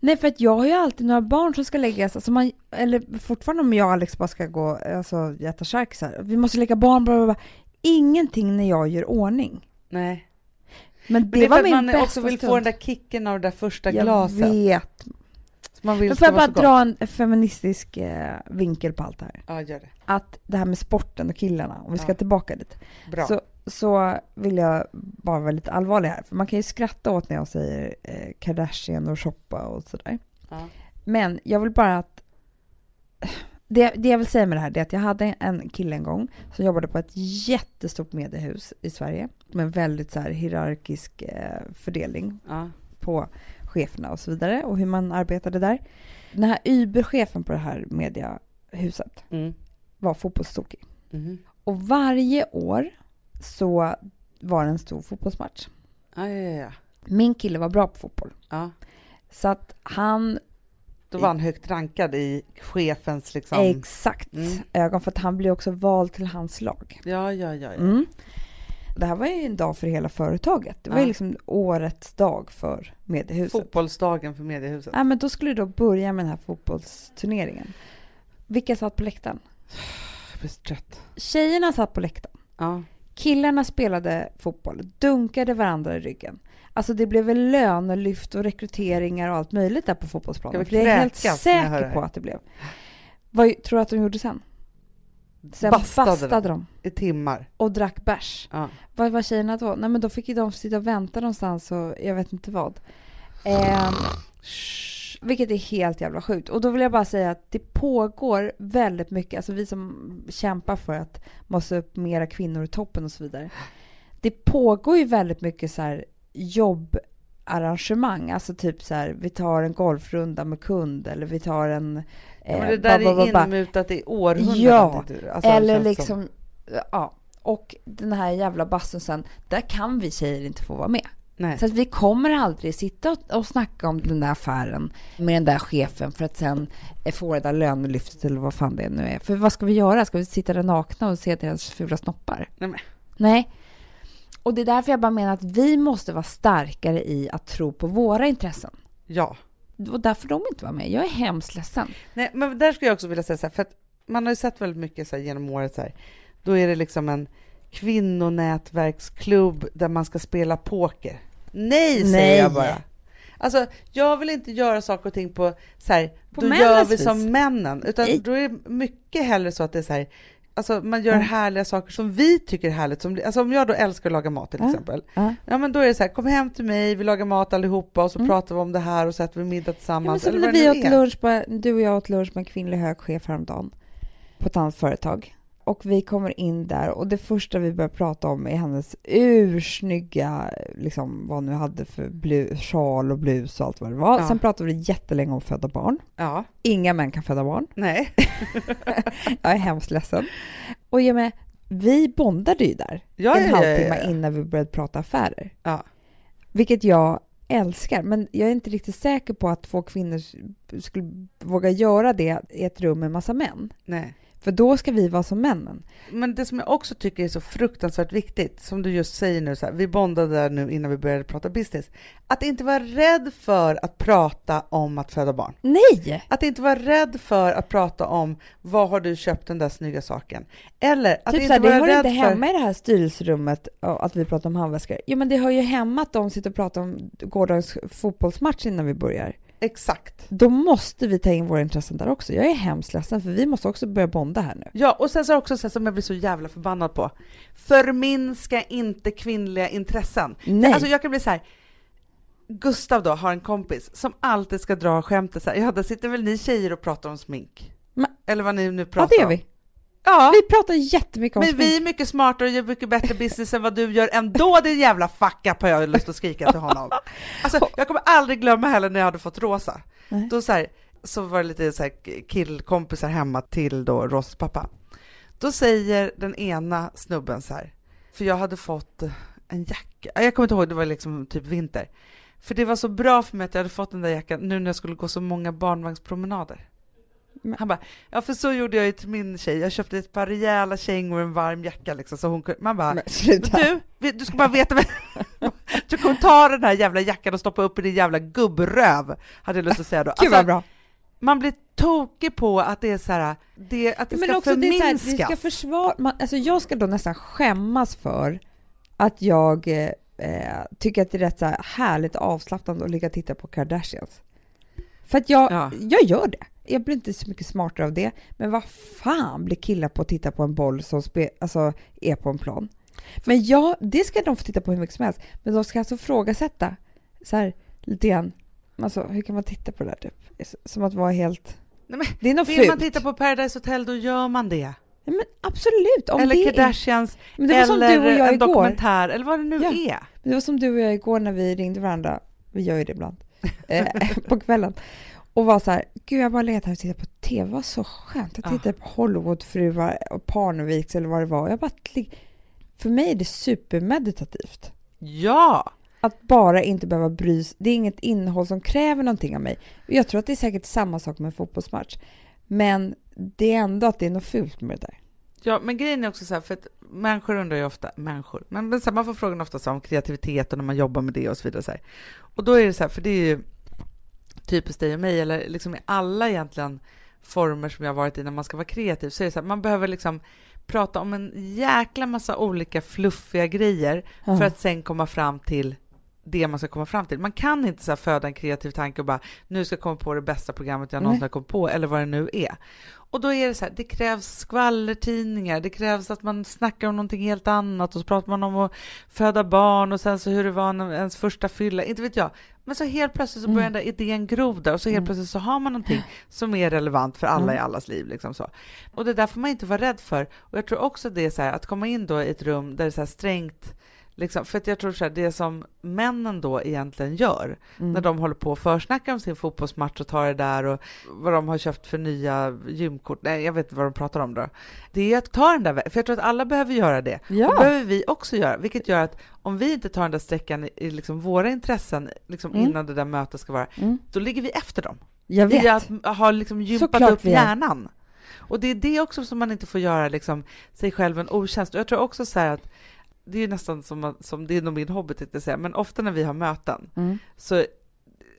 Nej, för att jag har ju alltid några barn som ska läggas, alltså man, eller fortfarande om jag och Alex bara ska gå, alltså äta charkisar. Vi måste leka barn, bla, bla, bla. Ingenting när jag gör ordning. Nej. Men Men det, det är för var min man bästa också vill stund. få den där kicken av det där första jag glaset. vet. Så Man vill Men ska får jag bara så dra en feministisk eh, vinkel på allt det här? Ja, gör det. Att det här med sporten och killarna, om vi ska Ja. tillbaka dit. Bra. Så, så vill jag bara vara lite allvarlig här. För man kan ju skratta åt när jag säger eh, Kardashian och shoppa och sådär. Ja. Men jag vill bara att... Det, det jag vill säga med det här är att jag hade en kille en gång som jobbade på ett jättestort mediehus i Sverige med väldigt så här hierarkisk eh, fördelning Ja. på cheferna och så vidare och hur man arbetade där. Den här Uber-chefen på det här mediehuset Mm. var fotbollstokig. Mhm. Och varje år så var det en stor fotbollsmatch. Ja, ja, ja. Min kille var bra på fotboll. ja. Så att han, Då var han högt rankad i chefens liksom... exakt, Mm. ögon för att han blev också vald till hans lag. Ja, ja, ja. ja. Mm. Det här var ju en dag för hela företaget. Det var ju Ja. liksom årets dag för mediehuset. Fotbollsdagen för mediehuset. Ja, men då skulle det då börja med den här fotbollsturneringen. Vilka satt på läktaren? Jag blir så trött. Tjejerna satt på läktaren. Ja. Killarna spelade fotboll, dunkade varandra i ryggen. Alltså det blev väl lönelyft och rekryteringar och allt möjligt där på fotbollsplanen. Jag det är jag helt jag säker på att det blev. Vad tror du att de gjorde sen? Sen Bastade bastade, de. i timmar. och drack bärs. Ja. Vad var tjejerna då? Nej men då fick ju de sitta och vänta någonstans och jag vet inte vad. Ehm, vilket är helt jävla sjukt. Och då vill jag bara säga att det pågår väldigt mycket, alltså vi som kämpar för att måste upp mera kvinnor i toppen och så vidare. Det pågår ju väldigt mycket så här jobbarrangemang, alltså typ så här vi tar en golfrunda med kund eller vi tar en... Ja, eh, det där ba, ba, ba, är inmutat i århundraden. Ja. Alltså, Eller liksom, ja. Och den här jävla bastun sen, där kan vi tjejer inte få vara med. Nej. Så att vi kommer aldrig sitta och, och snacka om den där affären med den där chefen för att sen få det där lönelyftet eller vad fan det nu är. För vad ska vi göra? Ska vi sitta där nakna och se deras fula snoppar? Nej. Nej. Och det är därför jag bara menar att vi måste vara starkare i att tro på våra intressen. Ja. Och därför de inte var med. Jag är hemskt ledsen. Nej, men där skulle jag också vilja säga så här, för att man har ju sett väldigt mycket så genom året så här, då är det liksom en kvinnonätverksklubb där man ska spela poker. Nej, säger Nej. jag bara. Alltså, jag vill inte göra saker och ting på så här, På då gör vi vis. som männen, utan Nej. då är det mycket hellre så att det är så här, alltså man gör Mm. härliga saker som vi tycker är härligt. Som, alltså om jag då älskar att laga mat till Ja. exempel, Ja. ja men då är det så här, kom hem till mig, vi lagar mat allihopa och så Mm. pratar vi om det här och så äter vi middag Ja, men tillsammans. som när vi åt lunch på, du och jag åt lunch med en kvinnlig hög chef häromdagen på ett annat företag. Och vi kommer in där och det första vi börjar prata om är hennes ursnygga, liksom vad hon nu hade för blu, sjal och blus och allt vad det var. Ja. Sen pratade vi jättelänge om födda barn. Ja, Inga män kan föda barn. nej. Jag är hemskt ledsen. Och jag med, vi bondade ju där Ja, en halvtimme innan vi började prata affärer. Ja. Vilket jag älskar, men jag är inte riktigt säker på att två kvinnor skulle våga göra det i ett rum med massa män. Nej. För då ska vi vara som männen. Men det som jag också tycker är så fruktansvärt viktigt, som du just säger nu, så här, vi bondade där nu innan vi började prata business, att inte vara rädd för att prata om att föda barn. Nej! Att inte vara rädd för att prata om vad har du köpt den där snygga saken? Eller att typ inte det vara hör rädd inte för... hemma i det här styrelserummet att vi pratar om handväskor. Jo men det hör ju hemma att de sitter och pratar om gårdagens fotbollsmatch innan vi börjar. Exakt. Då måste vi ta in våra intressen där också. Jag är hemskt ledsen för vi måste också börja bonda här nu. Ja, och sen så också så som jag blir så jävla förbannad på, förminska inte kvinnliga intressen. Nej. Alltså jag kan bli så här. Gustav då har en kompis som alltid ska dra skämtet så här, ja där sitter väl ni tjejer och pratar om smink? Men- Eller vad ni nu ja pratar det gör om. vi. Ja, Vi pratar jättemycket om men vi är mycket smartare och gör mycket bättre business än vad du gör ändå din jävla fuck up har jag lust att skrika till honom. Alltså jag kommer aldrig glömma heller när jag hade fått Rosa. Nej. Då så, här, så var det lite så här killkompisar hemma till då Rosas pappa. Då säger den ena snubben så här, för jag hade fått en jacka, jag kommer inte ihåg, det var liksom typ vinter. För det var så bra för mig att jag hade fått den där jackan nu när jag skulle gå så många barnvagnspromenader. Men- Han bara, ja för så gjorde jag ju till min tjej, jag köpte ett par rejäla kängor och en varm jacka liksom så hon kunde, man bara, Men sluta. du, du ska bara veta, du kommer ta den här jävla jackan och stoppa upp i din jävla gubbröv, hade jag lust att säga då. Gud vad Alltså, bra. man blir tokig på att det är så här, det, att det Men ska också det är så här, förminskas. ska försvara, man, alltså jag ska då nästan skämmas för att jag eh, eh, tycker att det är rätt så här härligt avslappnande att ligga och titta på Kardashians. För att jag, Ja. jag gör det. Jag blir inte så mycket smartare av det. Men vad fan blir killar på att titta på en boll som spe, alltså, är på en plan? Men ja, det ska de få titta på hur mycket som helst. Men de ska alltså frågasätta så här lite grann. Alltså, hur kan man titta på det där typ? Som att vara helt... Nej, men Det är något Vill fult. man titta på Paradise Hotel då gör man det. Nej, men absolut. Om eller det är- Kardashians, Men det var som eller du och jag en igår. dokumentär, eller vad det nu Ja. är. Men Det var som du och jag igår när vi ringde varandra, vi gör ju det ibland, eh, på kvällen. Och var så här, gud jag bara letat här och tittade på TV, var så skönt. Jag Ja. tittade på Hollywoodfruar och Parneviks eller vad det var. Jag bara, för mig är det supermeditativt. Ja! Att bara inte behöva bry sig. Det är inget innehåll som kräver någonting av mig. Jag tror att det är säkert samma sak med en fotbollsmatch. Men det är ändå att det är något fult med det där. Ja, men grejen är också så här, för att människor undrar ju ofta, människor, men, men så här, man får frågan ofta så om kreativitet och när man jobbar med det och så vidare. Så här. Och då är det så här, för det är ju typiskt dig och mig, eller liksom i alla egentligen former som jag varit i när man ska vara kreativ, så är det så här, man behöver liksom prata om en jäkla massa olika fluffiga grejer Ja. för att sen komma fram till det man ska komma fram till. Man kan inte så föda en kreativ tanke och bara nu ska jag komma på det bästa programmet jag någonsin Nej. har kommit på eller vad det nu är. Och då är det så här, det krävs skvallertidningar, det krävs att man snackar om någonting helt annat och så pratar man om att föda barn och sen så hur det var ens första fylla, inte vet jag. Men så helt plötsligt så börjar Mm. den där idén gro där och så helt Mm. plötsligt så har man någonting som är relevant för alla Mm. i allas liv. Liksom så. Och det där får man inte vara rädd för. Och jag tror också det är så här, att komma in då i ett rum där det är så strängt, liksom, för att jag tror så här, det som männen då egentligen gör, Mm. när de håller på och försnackar om sin fotbollsmatch och tar det där och vad de har köpt för nya gymkort, nej jag vet inte vad de pratar om då. Det är att ta den där för jag tror att alla behöver göra det. Ja. Det behöver vi också göra, vilket gör att om vi inte tar den där sträckan i- i liksom våra intressen liksom Mm. innan det där mötet ska vara, Mm. då ligger vi efter dem. Jag vet. I att ha liksom gympat Såklart upp hjärnan. Och det är det också som man inte får göra liksom, sig själv en otjänst. Och jag tror också så här att det är nästan som, som det är nog min hobby tänkte jag säga, men ofta när vi har möten Mm. så,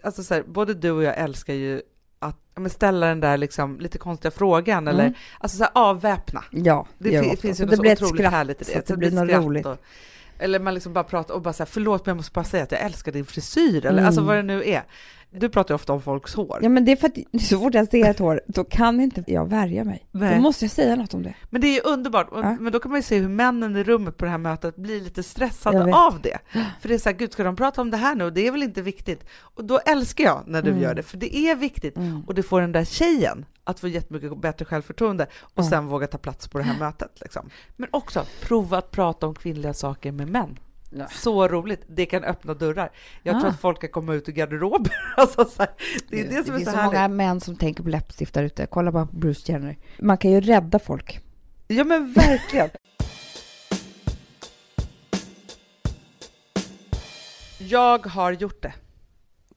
alltså så här, både du och jag älskar ju att men ställa den där liksom lite konstiga frågan eller Mm. alltså så här, avväpna. Ja, Det, vi finns ju Så något det blir så otroligt skratt, härligt i det. så att det Så blir något roligt. Och, eller man liksom bara pratar och bara säger förlåt men jag måste bara säga att jag älskar din frisyr eller alltså Mm. vad det nu är. Du pratar ju ofta om folks hår. Ja, men det är för att så fort jag ser ett hår, då kan inte jag värja mig. Nej. Då måste jag säga något om det. Men det är ju underbart, Ja. men då kan man ju se hur männen i rummet på det här mötet blir lite stressade av det. För det är så här, gud ska de prata om det här nu? Det är väl inte viktigt? Och då älskar jag när du Mm. gör det, för det är viktigt. Mm. Och det får den där tjejen att få jättemycket bättre självförtroende och Ja. sen våga ta plats på det här mötet. Liksom. Men också prova att prata om kvinnliga saker med män. Ja. Så roligt, det kan öppna dörrar. Jag tror Ah. att folk kan komma ut ur garderober. Alltså, så här, det är det, som är finns så så härligt. många män som tänker på läppstift där ute. Kolla bara på Bruce Jenner. Man kan ju rädda folk. Ja men verkligen. Jag har gjort det.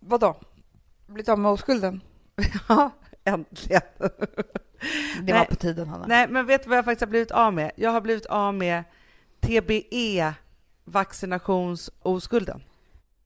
Vadå? Blivit av med oskulden? Ja, äntligen. Det Nej. var på tiden, Hanna. Nej, men vet du vad jag faktiskt har blivit av med? Jag har blivit av med TBE vaccinationsoskulden.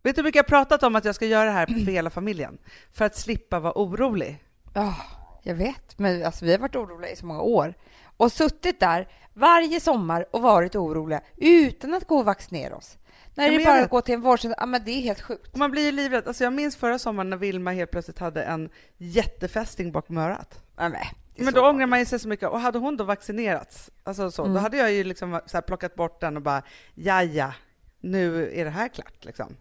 Vet du hur mycket jag har pratat om att jag ska göra det här för hela familjen? För att slippa vara orolig. Ja, jag vet. Men alltså, vi har varit oroliga i så många år. Och suttit där varje sommar och varit oroliga utan att gå och vaccinera oss. När Ja, det bara vet. går till en vårdcentral. Ja, men det är helt sjukt. Man blir ju livrädd. Alltså jag minns förra sommaren när Vilma helt plötsligt hade en jättefästing bakom örat. Ja, är Men då ångrar man ju sig så mycket. Och hade hon då vaccinerats, alltså så, Mm. då hade jag ju liksom så plockat bort den och bara, ja ja, nu är det här klart liksom.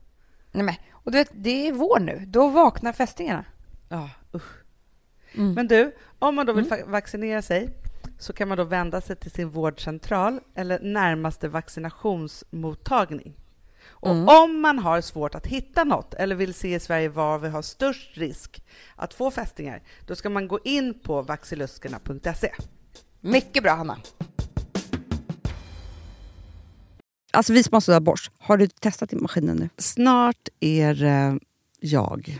Nej, men, och du vet, det är vår nu. Då vaknar fästingarna. Ja, usch. Mm. Men du, om man då vill fa- vaccinera sig så kan man då vända sig till sin vårdcentral eller närmaste vaccinationsmottagning. Och Mm. om man har svårt att hitta något eller vill se i Sverige var vi har störst risk att få fästingar, då ska man gå in på vaxiluskerna.se. Mycket bra, Hanna. Alltså vi sponsrar av Bosch. Har du testat i maskinen nu? Snart är jag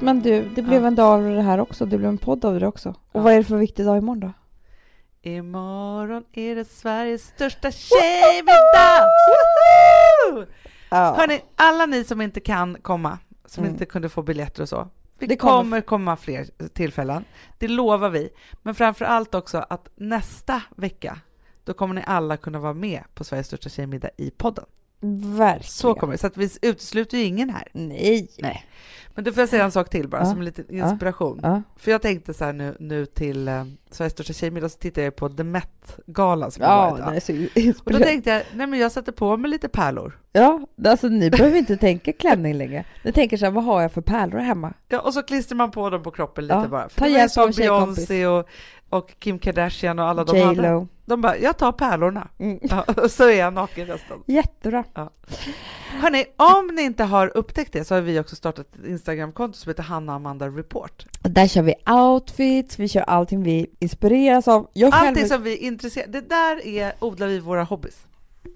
Men du, det blev Ja. en dag av det här också. Det blev en podd av det också. Och Ja. vad är det för viktig dag imorgon då? Imorgon är det Sveriges största tjejmiddag! Ja. Hörni, alla ni som inte kan komma, som Mm. inte kunde få biljetter och så. Det, Det kommer, kommer- komma fler tillfällen. Det lovar vi. Men framför allt också att nästa vecka, då kommer ni alla kunna vara med på Sveriges största tjejmiddag i podden. Verkligen. Så kommer det. Så att vi utesluter ju ingen här. Nej. Nej. Men då får jag säga en sak till bara, Ja. som en liten inspiration. Ja. För jag tänkte så här nu, nu till eh, Sveriges största tjejmiddag, så tittade jag på The Met-galan som Ja, är så Och då tänkte jag, nej men jag sätter på mig lite pärlor. Ja, alltså ni behöver inte tänka klänning längre. Ni tänker så här, vad har jag för pärlor hemma? Ja, och så klistrar man på dem på kroppen lite bara. För ta var hjälp av en. Beyoncé och, och Kim Kardashian och alla de. J.Lo. De bara, jag tar pärlorna. Mm. Ja, och så är jag naken resten. Jättebra. Hörni, om ni inte har upptäckt det så har vi också startat ett Instagramkonto som heter Hanna Amanda Report. Där kör vi outfits, vi kör allting vi inspireras av. Jag själv... Allt det som vi är intresserade det där är, odlar vi våra hobbys.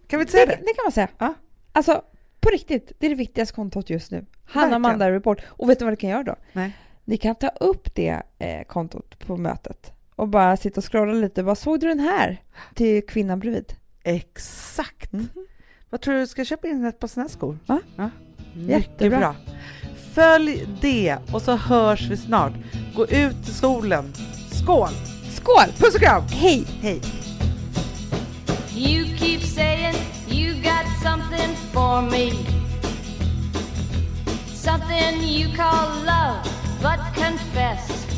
Kan vi inte det, säga det det? kan man säga. Ja. Alltså, på riktigt, det är det viktigaste kontot just nu. Hanna. Amanda Report. Och vet du vad du kan göra då? Nej. Ni kan ta upp det eh, kontot på mötet och bara sitta och scrolla lite. Vad såg du den här? Till kvinnan bredvid. Exakt. Mhm. Vad tror du, ska köpa in ett par här skor? Ja. Mycket Jättebra. bra. Följ det och så hörs vi snart. Gå ut i solen. Skål! Skål! Puss och kram! Hej! Hej! You keep saying you got something for me. Something you call love, but confess.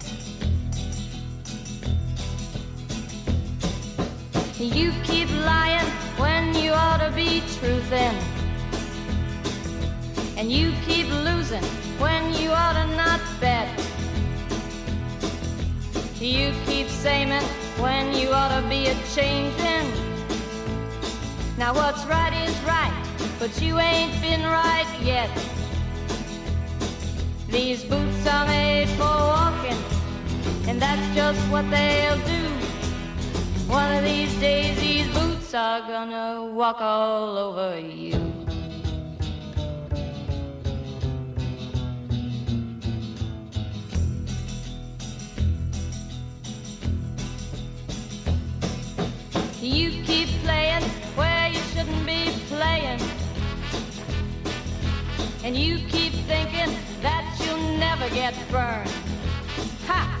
You keep lying when you ought to be truthin'. And you keep losing when you ought to not bet. You keep saying when you ought to be a changing. Now what's right is right, but you ain't been right yet. These boots are made for walking, and that's just what they'll do. One of these days, these boots are gonna walk all over you. You keep playing where you shouldn't be playing. And you keep thinking that you'll never get burned. Ha!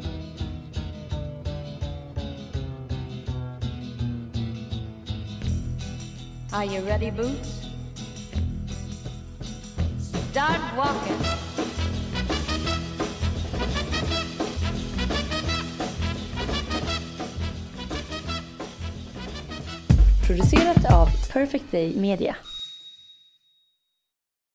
Are you ready, Boots? Start walking. Producerat av Perfect Day Media.